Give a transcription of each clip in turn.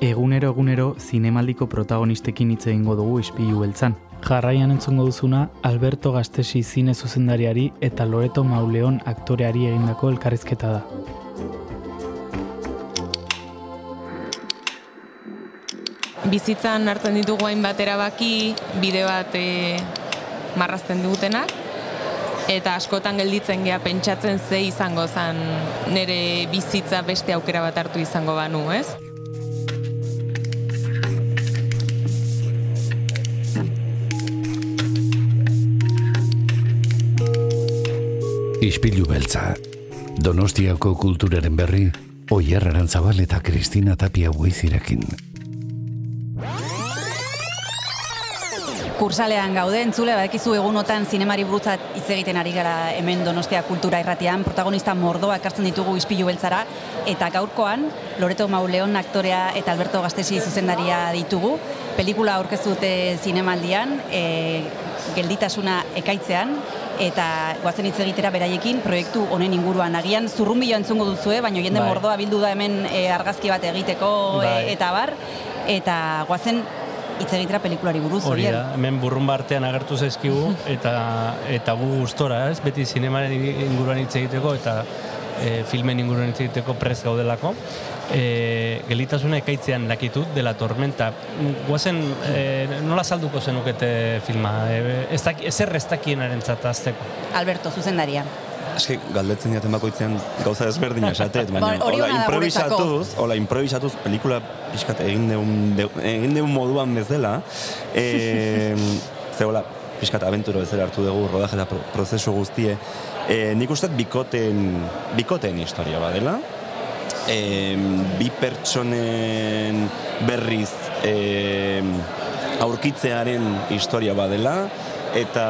Egunero egunero zinemaldiko protagonistekin hitz egingo dugu ispilu beltzan. Jarraian entzungo duzuna Alberto Gastesi zine zuzendariari eta Loreto Mauleon aktoreari egindako elkarrizketa da. Bizitzan hartzen ditugu hainbat erabaki, bide bat e, marrazten dutenak, eta askotan gelditzen gea pentsatzen ze izango zen nire bizitza beste aukera bat hartu izango banu, ez? Ispilu beltza. Donostiako kulturaren berri, Oyer Arantzabal eta Kristina Tapia Buizirekin. Kursalean gaude, entzule, badekizu egunotan zinemari buruzat hitz egiten ari gara hemen Donostia kultura irratian, protagonista mordoa ekartzen ditugu ispilu beltzara, eta gaurkoan, Loreto Mauleon aktorea eta Alberto Gastesi zuzendaria ditugu, pelikula aurkeztu dute zinemaldian, e, gelditasuna ekaitzean, eta guazen hitz egitera beraiekin proiektu honen inguruan agian zurrumbilo entzungo duzue, baina jende Bai. mordoa bildu da hemen e, argazki bat egiteko e, Bai. eta bar eta guazen hitz egitera pelikulari buruz Hori da, hemen burrun artean agertu zaizkigu eta eta gu gustora, ez? Beti zinemaren inguruan hitz egiteko eta e, filmen inguruan hitz egiteko prez gaudelako. E, gelitasuna ekaitzean lakitut dela tormenta. Guazen, e, nola salduko zenukete filma? E, ez daki, ezer ez dakienaren azteko. Alberto, zuzendaria. Eske, galdetzen diaten bakoitzean gauza ezberdina esatet, baina Ba, hori hola improvisatuz, hola improvisatuz pelikula pixkat egin deun, de, egin deun moduan bezala, e, ze hola, pixkat abenturo bezala hartu dugu rodaje eta pro- prozesu guztie, e, nik uste dut bikoten, bikoten historia badela, e, bi pertsonen berriz e, aurkitzearen historia badela, eta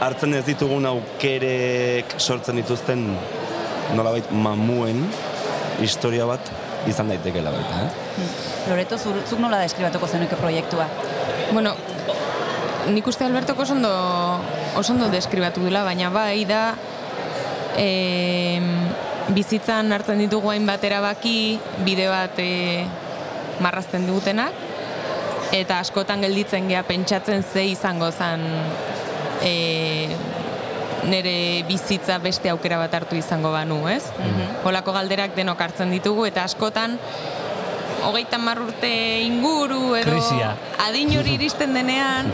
hartzen ez ditugun aukerek sortzen dituzten nolabait mamuen historia bat izan daitekeela baita, eh? Loreto, zuk nola deskribatuko zenuke proiektua? Bueno, nik uste Albertoko oso ondo, oso ondo deskribatu dela, baina bai da e, bizitzan hartzen ditugu hainbat erabaki, bide bat e, marrazten dutenak, eta askotan gelditzen gea pentsatzen ze izango zen e, nire bizitza beste aukera bat hartu izango banu, ez? Holako galderak denok hartzen ditugu, eta askotan hogeita urte inguru edo Krisia. adin hori iristen denean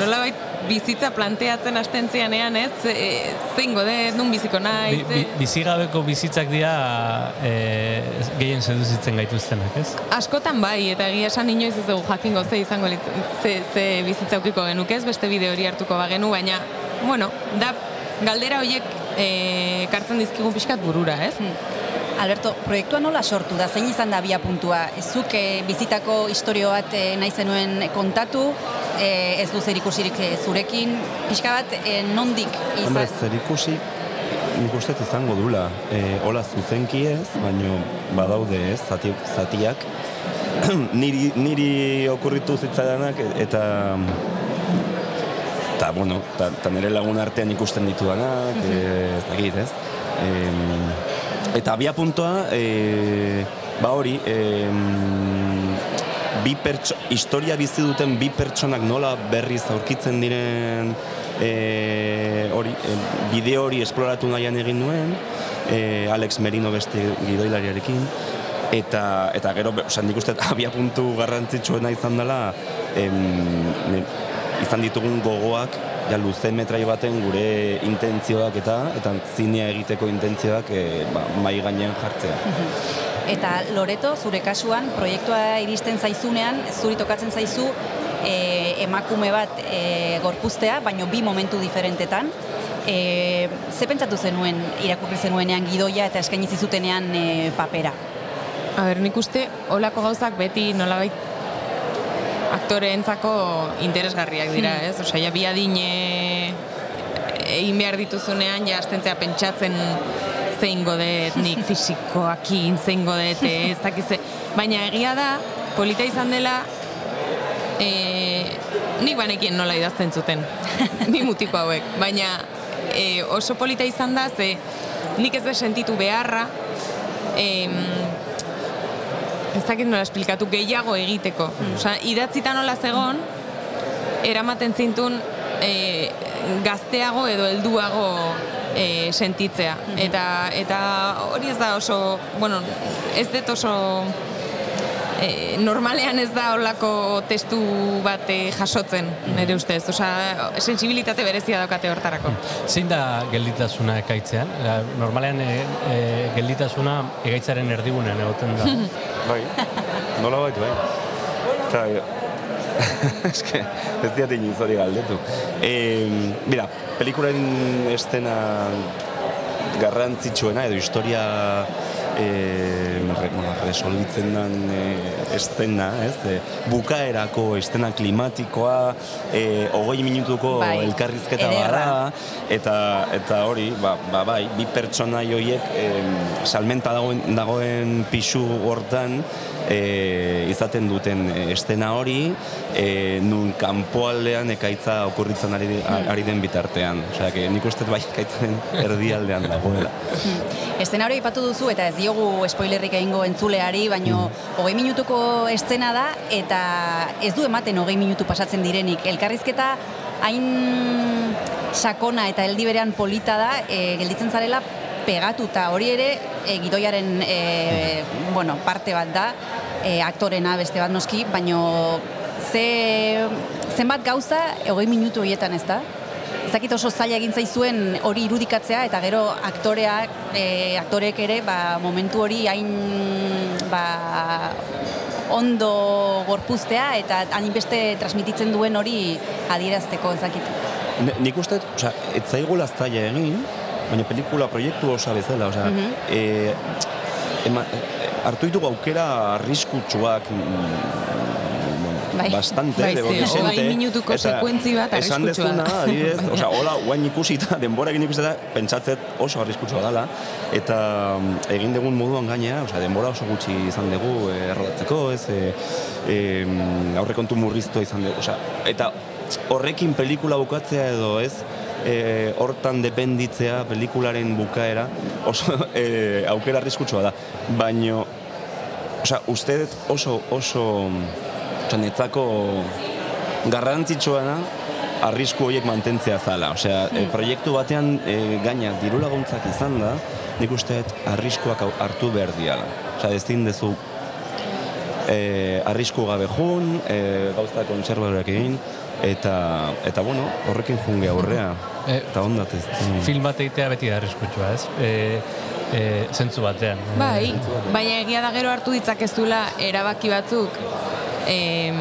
nolabait bizitza planteatzen hasten zianean, ez? E, zein gode, nun biziko Bi, naiz, bi, e, bizigabeko bizitzak dira e, gehien seduzitzen gaituztenak, ez? askotan bai, eta egia esan inoiz ez dugu jakingo ze izango lit, ze, ze bizitza ukiko genuke ez, beste bide hori hartuko bagenu, baina, bueno, da galdera horiek e, kartzen dizkigun pixkat burura, ez? Alberto, proiektua nola sortu da? Zein izan da bia puntua? Zuk eh, bizitako historio bat eh, nahi zenuen kontatu, eh, ez du zer ikusirik eh, zurekin, pixka bat eh, nondik izan? Hombre, zer ikusi nik uste izango dula. E, hola zuzenki ez, baino badaude ez, zati, zatiak. niri, niri okurritu zitzaidanak eta eta, bueno, eta, eta nire lagun artean ikusten ditudanak, e, ez dakit, ez? Em, eta abia puntoa, e, ba hori, em, bi pertso, historia bizi duten bi pertsonak nola berriz aurkitzen diren e, hori, e, bideo hori esploratu nahian egin nuen, e, Alex Merino beste gidoilariarekin, eta, eta gero, osan nik uste abia puntu garrantzitsuena izan dela, em, ne- izan ditugun gogoak, ja luze metrai baten gure intentzioak eta eta zinea egiteko intentzioak e, ba, mai gainean jartzea. Eta Loreto, zure kasuan, proiektua iristen zaizunean, zuri tokatzen zaizu e, emakume bat e, gorpuztea, baino bi momentu diferentetan. E, ze pentsatu zenuen irakurri zenuenean gidoia eta eskaini zizutenean e, papera? A ber, nik uste olako gauzak beti nolabait aktoreentzako interesgarriak dira, ez? Osea, ja bi adine egin behar dituzunean, ja astentzea pentsatzen zein godet, nik fisikoakin, zein godet, ez dakize. Baina egia da, polita izan dela, e, nik banekien nola idazten zuten, ni mutiko hauek. Baina e, oso polita izan da, ze nik ez da sentitu beharra, em, ez dakit nola esplikatu, gehiago egiteko. Osea, idatzita nola zegon, eramaten zintun e, gazteago edo helduago e, sentitzea. Eta, eta hori ez da oso, bueno, ez dut oso e, normalean ez da holako testu bat e, jasotzen, nire ustez. Osea, sensibilitate berezia daukate hortarako. Zein da gelditasuna ekaitzean? Normalean e, e, gelditasuna egaitzaren erdigunean egoten da. Bai, nola bait, bai. Eta, ez que, ez diat inoiz hori galdetu. E, mira, pelikularen estena garrantzitsuena edo historia e, bueno, resolbitzen den e, estena, ez? E, bukaerako estena klimatikoa, e, hogei minutuko Bai, elkarrizketa bada, eta, eta hori, ba, ba, bai, bi pertsona joiek e, salmenta dagoen, dagoen pisu hortan, e, izaten duten estena hori, e, nun kanpoaldean ekaitza okurritzen ari, ari den bitartean. Osea, nik uste bai ekaitzaren erdialdean dagoela. Estena hori aipatu duzu eta ez diogu spoilerrik egingo entzuleari, baino hogei minutuko estena da eta ez du ematen hogei minutu pasatzen direnik. Elkarrizketa hain sakona eta heldi berean polita da, e, gelditzen zarela pegatuta. Hori ere e, gidoiaren e, bueno, parte bat da, e, aktorena beste bat noski, baino ze, zenbat gauza hogei minutu horietan ez da? Ezakit oso zaila egin zaizuen hori irudikatzea eta gero aktoreak, e, aktorek ere ba, momentu hori hain ba, ondo gorpuztea eta hainbeste transmititzen duen hori adierazteko ezakit. Nik uste, osea, ez zaila egin, baina pelikula proiektu osa bezala, osea, eh, ema, eh, hartu ditugu aukera arriskutsuak mm, Bai. bastante, Bai, de ze, Vicente, hogei minutuko eta sekuentzi bat Esan dezuna, adibidez, osea, hola, guain ikusita, denborakin ikusita, pentsatzet oso arriskutsua dela, eta mm, egin dugun moduan gainea, osea, denbora oso gutxi izan dugu eh, errodatzeko, ez, e, e, aurrekontu murriztua izan dugu, osea, eta horrekin pelikula bukatzea edo ez, e, hortan dependitzea pelikularen bukaera oso e, aukera arriskutsua da. Baino, osea, uste dut oso, oso, osea, netzako garrantzitsuena arrisku horiek mantentzea zala. Osea, e, proiektu batean e, gaina diru laguntzak izan da, nik uste arriskuak hau- hartu behar diala. Osea, ezin dezu e, arrisku gabe jun, e, gauza konservadoreak egin, eta, eta bueno, horrekin junge aurrea. Eh, eta ondat ez. Film bat egitea beti da arriskutsua, ez? E, e, zentzu batean. Bai, baina egia da gero hartu ditzakezula erabaki batzuk em,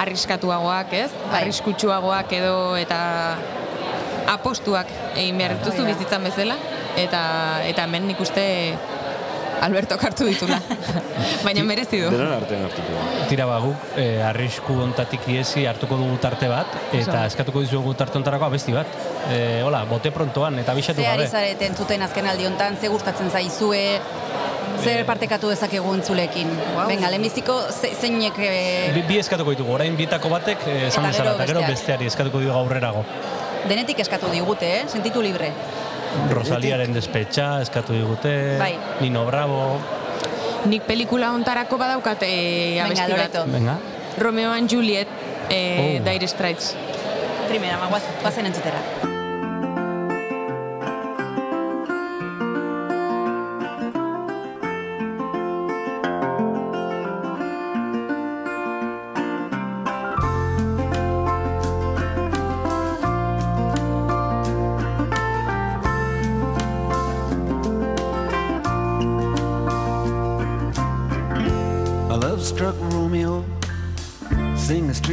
arriskatuagoak, ez? Bai. Arriskutsuagoak edo eta apostuak egin behar dituzu da. bizitzan bezala eta eta hemen nik uste Alberto hartu ditula. baina merezi du. Denon artean hartuko. Tira ba, guk e, arrisku ontatik iesi hartuko dugu tarte bat, eta eskatuko dizugu tarte ontarako abesti bat. E, hola, bote prontoan, eta bisatu Ze ari gabe. zarete entzuten azken aldi hontan, ze gustatzen zaizue, zer partekatu dezakegu entzulekin. Wow. Venga, lehenbiziko ze, zeinek... eh, Bi, bi eskatuko ditugu, orain bietako batek e, esan Eta bezala, gero eta gero besteari eskatuko dugu aurrerago. denetik eskatu digute, eh? sentitu libre. Rosaliaren despetxa eskatu digute, Bai. Nino Bravo, Nik pelikula hontarako badaukat e, abesti bat. venga. Romeo and Juliet, e, Oh. Dire Straits. Primera, ma, guaz, guazen entzutera.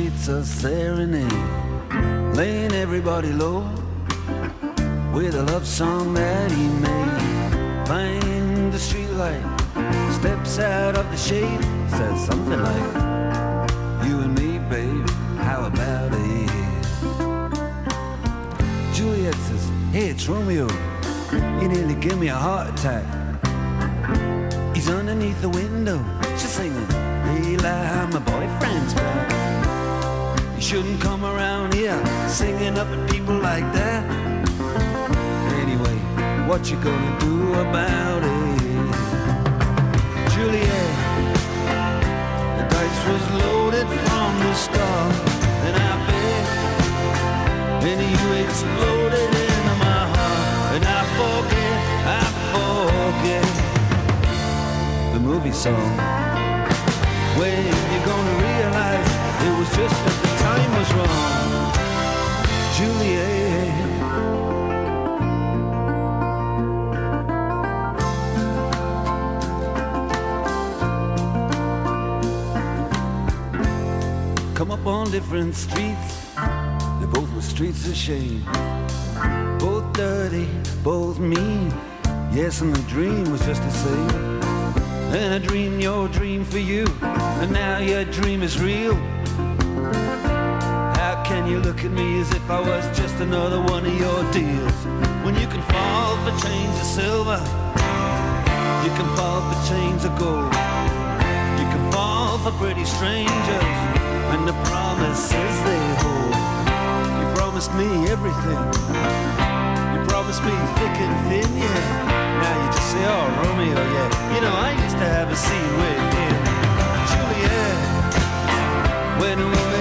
Sing the streets a serenade, laying everybody low with a love song that he made. Find the streetlight, steps out of the shade, says something like, You and me, babe, how about it? Juliet says, Hey, it's Romeo. You nearly give me a heart attack. He's underneath the window. She's singing, Eli, my boyfriend's back. You shouldn't come around here singing up at people like that. Anyway, what you gonna do about it? Juliet, it from the start. And I bet, and you exploded into my heart. And I forget, I forget the movie song. When you're gonna realize it was just the time was wrong. Juliet. Come up on different streets, they both were streets of shame. Both dirty, both mean. Yes, and the dream was just the same. And I dreamed your dream for you, and now your dream is real. You look at me as if I was just another one of your deals? When you can fall for chains of silver, you can fall for chains of gold. You can fall for pretty strangers and the promises they hold. You promised me everything. You promised me thick and thin, yeah. Now you just say, oh, Romeo, yeah. You know, I used to have a scene with him. Juliet, when we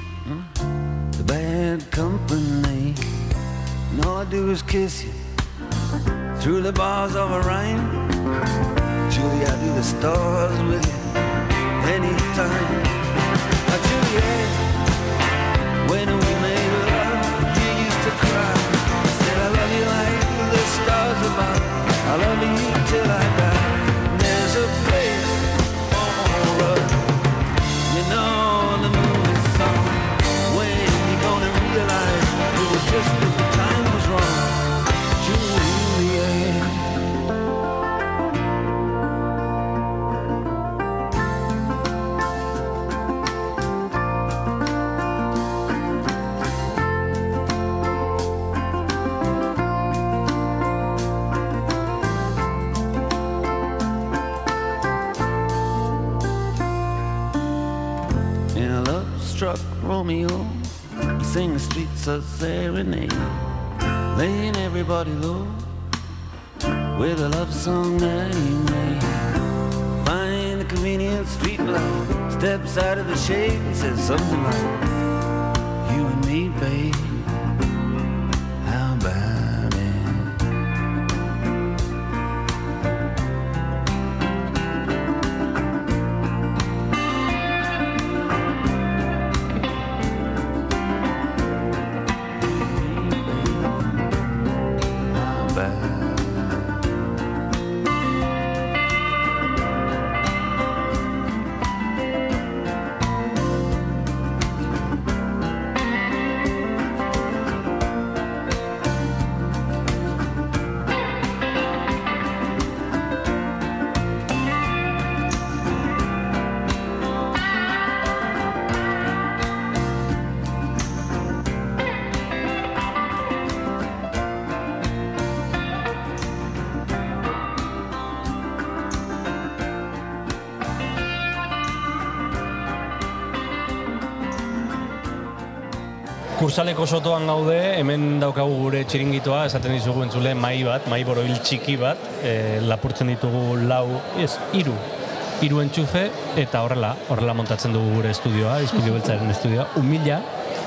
do is kiss you through the bars of a rhyme. Julie, I do the stars with you anytime. Now, Juliet, laying low with a love song that he made. Find a convenient street light, steps out of the shade, and says something like, "You and me, babe, Kursaleko sotoan gaude, hemen daukagu gure txiringitoa, esaten dizugu entzule mai bat, mai boroil txiki bat, e, lapurtzen ditugu lau, ez, hiru hiru entxufe, eta horrela, horrela montatzen dugu gure estudioa, estudio beltzaren estudioa, umila,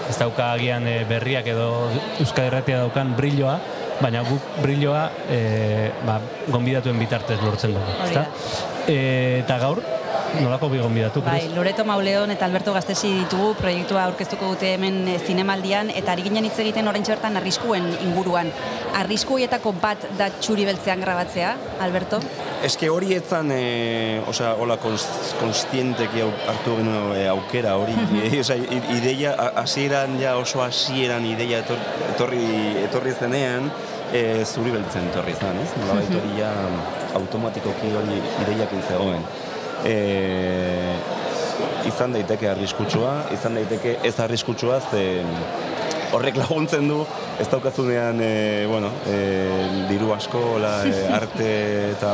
ez dauka agian e, berriak edo Euskal Herratia daukan brilloa, baina guk brilloa e, ba, gonbidatuen bitartez lortzen dugu, ezta? E, eta gaur, nolako bigon bidatu, Bai, Loreto Mauleon eta Alberto Gaztesi ditugu proiektua aurkeztuko dute hemen eh, zinemaldian eta ari ginen hitz egiten orain bertan arriskuen inguruan. Arriskuietako bat da txuri beltzean grabatzea, Alberto? Eske hori etzan, e, osea, hola kons, konstienteki hartu genuen e, aukera hori. e, osea, ideia, hasieran ja oso hasieran ideia etor, etorri, etorri zenean, e, zuri beltzen etorri zen, ez? Nolabait hori ja automatikoki hori ideiakin zegoen. E, izan daiteke arriskutsua, izan daiteke ez arriskutsua, ze horrek laguntzen du, ez daukazunean, e, bueno, e, diru asko, la, e, arte eta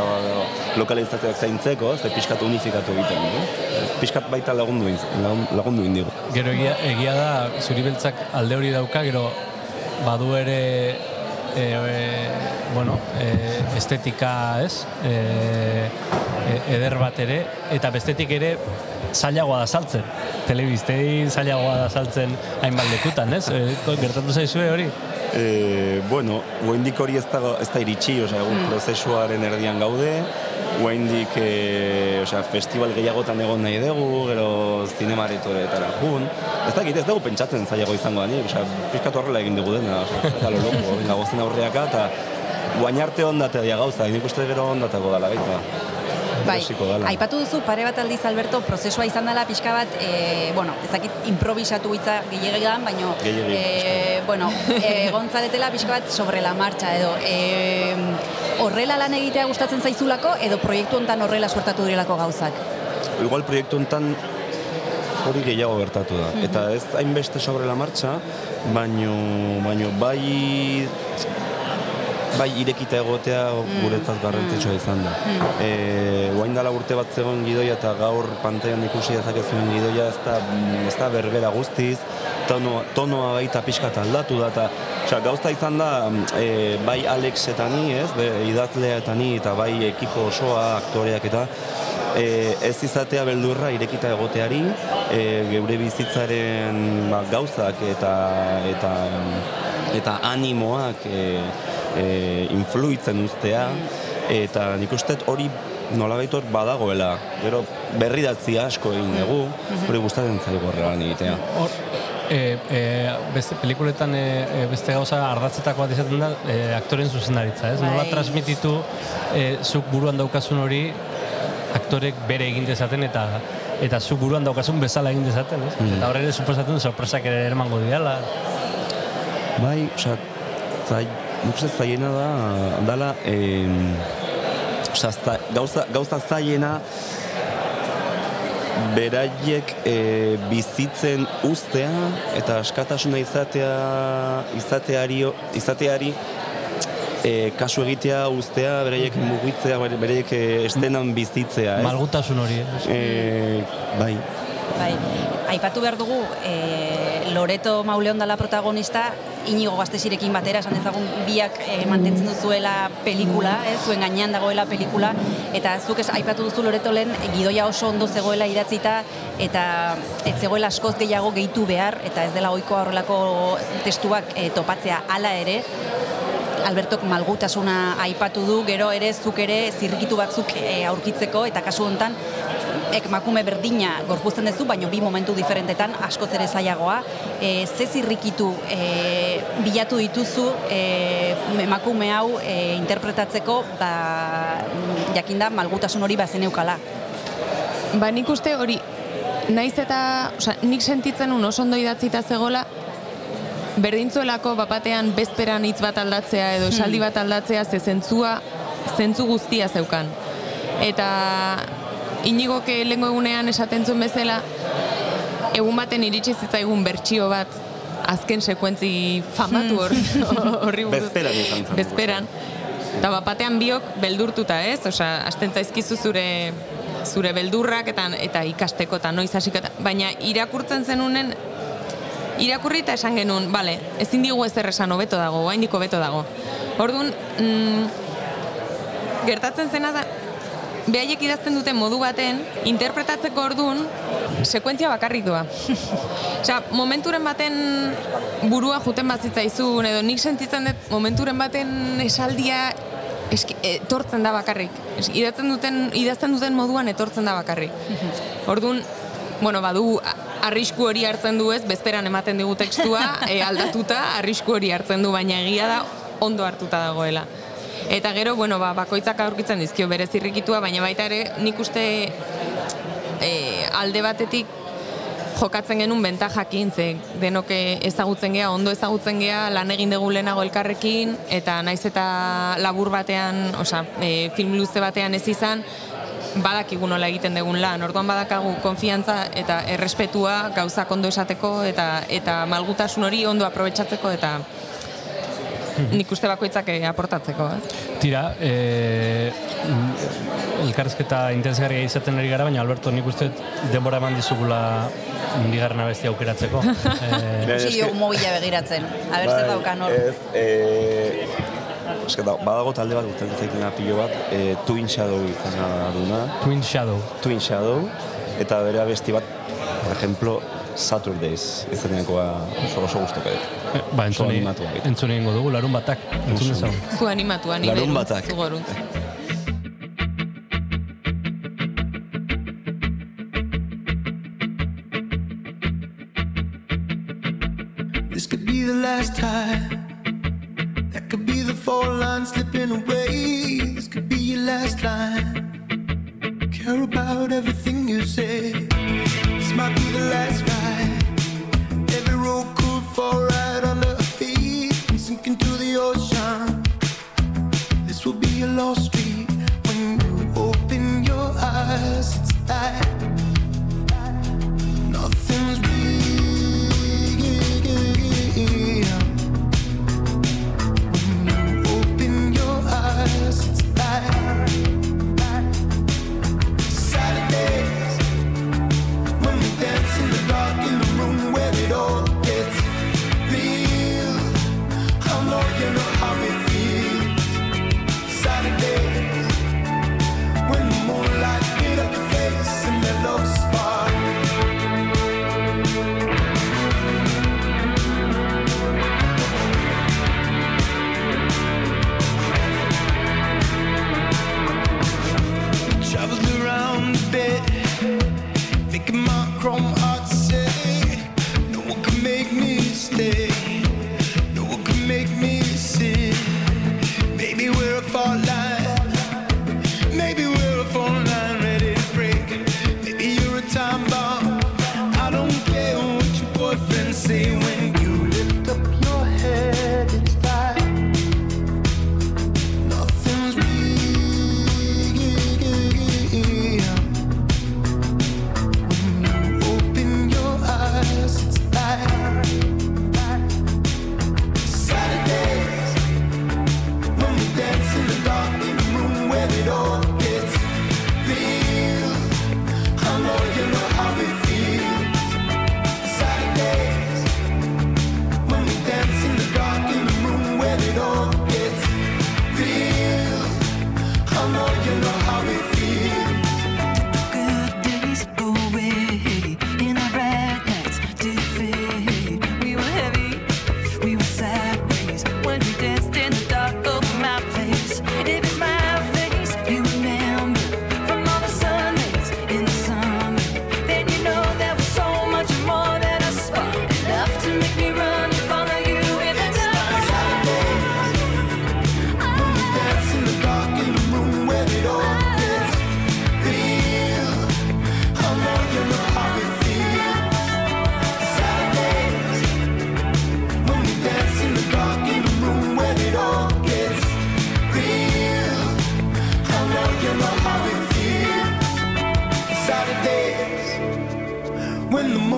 lokalizazioak zaintzeko, ze pixkat unifikatu egiten, eh? pixkat baita lagundu, lagun- lagundu indigo. Gero egia, egia da, zuri beltzak alde hori dauka, gero badu ere e, e, bueno, e, estetika, ez? E, e, eder bat ere, eta bestetik ere zailagoa da saltzen. Telebistei zailagoa da saltzen hainbat lekutan, ez? E, gertatu zaizue hori? E, bueno, guaindik hori ez da, ez da iritsi, osea, egun prozesuaren erdian gaude, guaindik, e, osea, festival gehiagotan egon nahi dugu, gero zinemaretoretara jun. Ez dakit, ez dugu pentsatzen zailago izango da, osea, pixkat horrela egin dugu dena, osea, eta lo loko, venga, gozen aurreaka, eta guain arte ondate dia gauza, nik uste gero ondatako dala baita. Bai, aipatu duzu pare bat aldiz Alberto prozesua izan dela pixka bat, e, bueno, ezakit improvisatu hitza gehiagian, baino Gehiegi, e, bueno, egon zaretela pixka bat sobre la marcha edo e, horrela lan egitea gustatzen zaizulako edo proiektu hontan horrela suertatu direlako gauzak. Igual proiektu honetan hori gehiago gertatu da. Eta ez hainbeste sobre la marcha, baino, baino bai bai irekita egotea guretzat garrantzitsua izan da. E, guain dela urte bat zegoen gidoia eta gaur pantailan ikusi dezakezuen gidoia ez da, ez da berbera guztiz, tono, tonoa baita pixkat aldatu da, eta osea, gauza izan da, e, bai Alex eta ni, ez, be, idazlea eta ni, eta bai ekipo osoa, aktoreak eta, e, ez izatea beldurra irekita egoteari, e, geure bizitzaren ba, gauzak eta eta eta animoak e, e, influitzen uztea eta nik uste hori nolabait hor badagoela. Gero berridatzi asko egin dugu, hori gustatzen zaigu horrela egitea. Hor, e, e, beste pelikuletan e, e, beste gauza ardatzetako bat izaten da e, aktoren zuzendaritza, ez? Nola Bai. transmititu e, zuk buruan daukazun hori aktorek bere egin dezaten eta eta zuk buruan daukazun bezala egin dezaten, ez? Mm. Eta horre ere suposatzen sorpresak ere emango diala. Bai, osea, zai, nik uste zaiena da, dala, osea, za, gauza, gauza zaiena beraiek e, bizitzen uztea eta askatasuna izatea izateari izateari e, kasu egitea uztea beraiek mugitzea beraiek e, estenan bizitzea ez? Malgutasun hori, ez? E, bai, Bai, aipatu behar dugu e, Loreto Mauleon dela protagonista inigo gaztesirekin batera, esan dezagun biak e, mantentzen duzuela pelikula, eh, zuen gainean dagoela pelikula, eta zuk ez aipatu duzu Loreto lehen gidoia oso ondo zegoela idatzita, eta ez zegoela askoz gehiago gehitu behar, eta ez dela ohikoa horrelako testuak e, topatzea. Hala ere, Albertok malgutasuna aipatu du, gero ere zuk ere zirrikitu batzuk e, aurkitzeko, eta kasu honetan ek makume berdina gorpuzten duzu, baina bi momentu diferentetan askoz ere zailagoa. E, ze zirrikitu e, bilatu dituzu e, emakume hau e, interpretatzeko, ba, jakinda malgutasun hori bazen eukala. Ba, nik uste hori, naiz eta, osea, nik sentitzen un oso ondo idatzita zegola, berdintzuelako bapatean bezperan hitz bat aldatzea edo esaldi bat aldatzea ze zentzua, zentzu guztia zeukan. Eta inigoke lehengo egunean esaten zuen bezala, egun baten iritsi zitzaigun bertsio bat, azken sekuentzi famatu hor, horri buruz. Bezperan izan zen. Bezperan. Eta bapatean biok beldurtuta, ez? Osea, hasten zaizkizu zure zure beldurrak eta eta ikasteko eta noiz hasiko baina irakurtzen zenunen irakurri eta esan genuen, bale, ezin digu ezer esan hobeto dago, oraindik hobeto dago. Orduan, mm, gertatzen zena da, behaiek idazten duten modu baten, interpretatzeko orduan, sekuentzia bakarrik doa. Osea, momenturen baten burua juten bazitzaizun, edo nik sentitzen dut momenturen baten esaldia eski, etortzen da bakarrik. Eski, idatzen duten, idazten duten moduan etortzen da bakarrik. Orduan, bueno, badu arrisku hori hartzen du ez, bezperan ematen digu tekstua, e, aldatuta, arrisku hori hartzen du, baina egia da ondo hartuta dagoela. Eta gero, bueno, ba, bakoitzak aurkitzen dizkio bere zirrikitua, baina baita ere nik uste e, alde batetik jokatzen genuen bentajakin, ze denok ezagutzen gea, ondo ezagutzen gea, lan egin dugu lehenago elkarrekin, eta naiz eta labur batean, osea, e, film luze batean ez izan, badakigu nola egiten dugun lan. Orduan badakagu konfiantza eta errespetua gauzak ondo esateko eta eta malgutasun hori ondo aprobetxatzeko eta nik uste bakoitzak eh, aportatzeko. Ez? Tira, e, elkarrezketa intensgarria izaten ari gara, baina Alberto nik uste denbora eman dizugula bigarren abesti aukeratzeko. e, Usi jo mobila begiratzen. A ber zer daukan hor. Ez, e, eske da, badago talde bat, gustatzen zaitena pilo bat, e, Twin Shadow izena duna. Twin Shadow. Twin Shadow, eta bere abesti bat, por ejemplo, Saturdays izenekoa oso oso gustuko dut. E, ba, entzuni, entzuni egingo dugu, larun batak. Entzun dezagun. Zu animatua, ni Larun batak. zu. This could be the last time. That could be the four lines slipping away. This could be your last line. Care about everything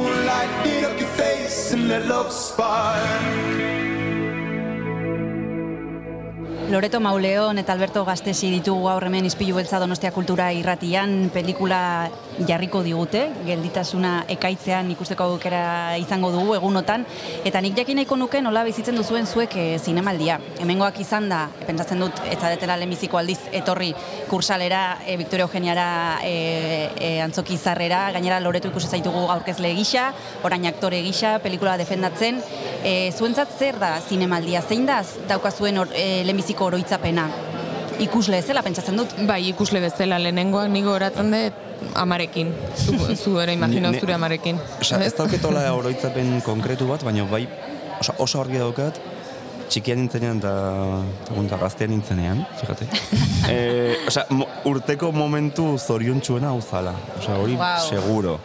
moonlight lit up your face and that love spark. Loreto Mauleon eta Alberto Gastesi ditugu gaur hemen Ispilu Beltza Donostia Kultura irratian pelikula jarriko digute, gelditasuna ekaitzean ikusteko aukera izango dugu egunotan, eta nik jakin nahiko nuke nola bizitzen duzuen zuek e, zinemaldia. Hemengoak izan da, pentsatzen dut, ez zaretela lehenbiziko aldiz etorri kursalera, e, Victoria Eugeniara e, e, antzoki zarrera, gainera Loreto ikusi zaitugu aurkezle gisa, orain aktore gisa, pelikula defendatzen. E, zuentzat zer da zinemaldia? Zein da daukazuen e, lehenbiziko oroitzapena ikusle ezela pentsatzen dut. Bai, ikusle bezala lehenengoak nigo horatzen dut amarekin. Zu, zu ere ne- zure amarekin. Osa, ez dauketola oroitzapen konkretu bat, baina bai osa, oso argi daukat, txikian nintzenean eta eta gaztean nintzenean, fíjate. e, osa, mo, urteko momentu zoriontsuena hau zala. Osa, hori Wow. seguro.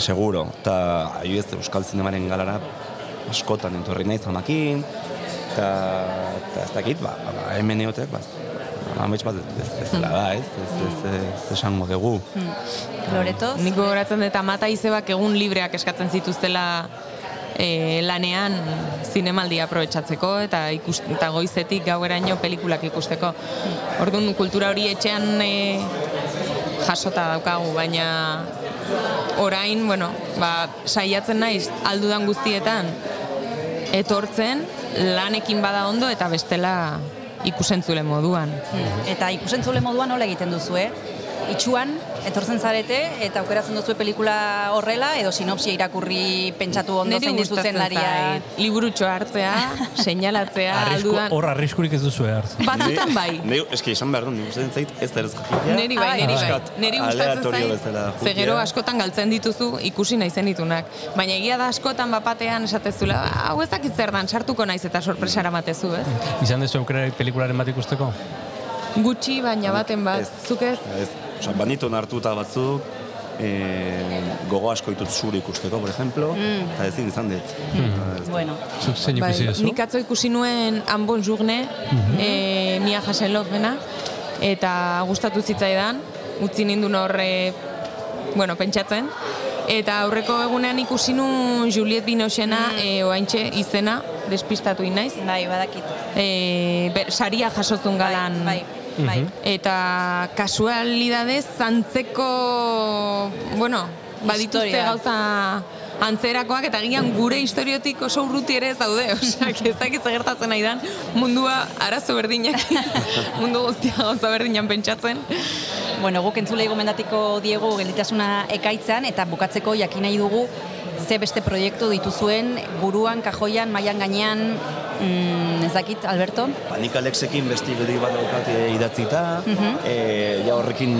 Seguro. Eta, ahi ez, Euskal Zinemaren galara askotan entorri naiz amakin, eta, eta ez dakit, ba, ba, hemen eotek, ba, amets bat ez, ez, dela da, ez, ez, ez, ez, ez esango dugu. Loreto, Niko horatzen dut amata izebak egun libreak eskatzen zituztela e, lanean zinemaldia aprobetsatzeko eta ikus, eta goizetik gaueraino pelikulak ikusteko. Orduan kultura hori etxean e, jasota daukagu, baina orain, bueno, ba, saiatzen naiz aldudan guztietan etortzen lanekin bada ondo eta bestela ikusentzule moduan. Eta ikusentzule moduan nola egiten duzu, eh? Itxuan, etortzen zarete, eta aukeratzen duzu pelikula horrela, edo sinopsia irakurri pentsatu ondo Neri zein gustatzen zuzendaria. zait liburutxo hartzea, seinalatzea, Arrisku, aldudan. hor arriskurik ez duzu hartzen. Batzutan bai. Neu, eski, esan behar du, nik uste zait ez da erezkakia. Neri bai, neri bai. Neri gustatzen zait, jukia. ze gero askotan galtzen dituzu ikusi nahi zenitunak. Baina egia da askotan bapatean esatezula, hau ez dakit zer dan, sartuko naiz eta sorpresara matezu, ez? Izan dezu aukera pelikularen bat ikusteko? Gutxi, baina baten bat, Ez. zuk ez? Ez, oza, banitu hartuta batzuk, e, gogo asko ditut zure ikusteko, por ejemplo, eta ezin izan dut. Ez, Bueno, Zuk zein ikusi duzu? nik atzo ikusi nuen Ambon Journe, e, Mia Hasenlofena, eta gustatu zitzaidan, utzi nindun horre, bueno, pentsatzen, eta aurreko egunean ikusi nuen Juliet Binochena, e, oaintxe izena, despistatu inaiz, bai, badakit. e, ber, saria jasotzun galan. Bai, bai. Eta kasualidadez antzeko, bueno, badituzte gauza antzerakoak eta gian gure historiotik oso urruti ere ez daude, osea, ez dakit gertatzen nahi dan, mundua arazo berdinak, mundu guztia gauza berdinan pentsatzen. Bueno, guk entzulei gomendatiko diego gelditasuna ekaitzan, eta bukatzeko jakin nahi dugu ze beste proiektu dituzuen buruan, kajoian, mailan gainean, mm, ez dakit, Alberto? Ba, nik Alexekin besti geldi bat daukat e, idatzita, e, ja horrekin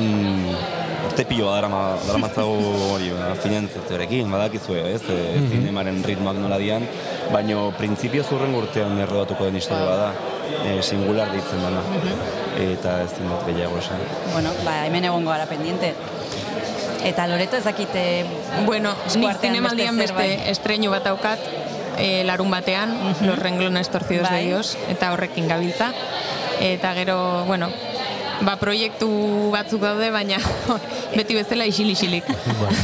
urte pilo darama, daramatzagu hori, ba, finantzatzearekin, badakizue, ez, e, zinemaren ritmoak nola dian, baino printzipio zurren urtean errodatuko den historia bada, e, singular ditzen dana. Eta ez dut gehiago esan. Bueno, ba, hemen egongo gara pendiente. Eta Loreto ez dakit eh, Bueno, nik zinemaldian beste beste estreñu bat daukat, e, larun batean, Los renglones torcidos Bai. de Dios, eta horrekin gabiltza. Eta gero, bueno, ba, proiektu batzuk daude, baina beti bezala isil-isilik.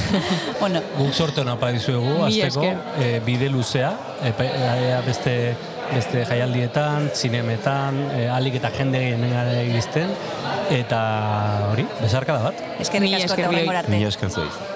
bueno, Guk sorte hona pa dizuegu, azteko, e, bide luzea, epa, ea beste, beste jaialdietan, zinemetan, e, alik eta jende gehienen gara iristen, eta hori, besarkada bat. eskerrik Mila asko esker eta bioi. horrengora arte. Mila esker.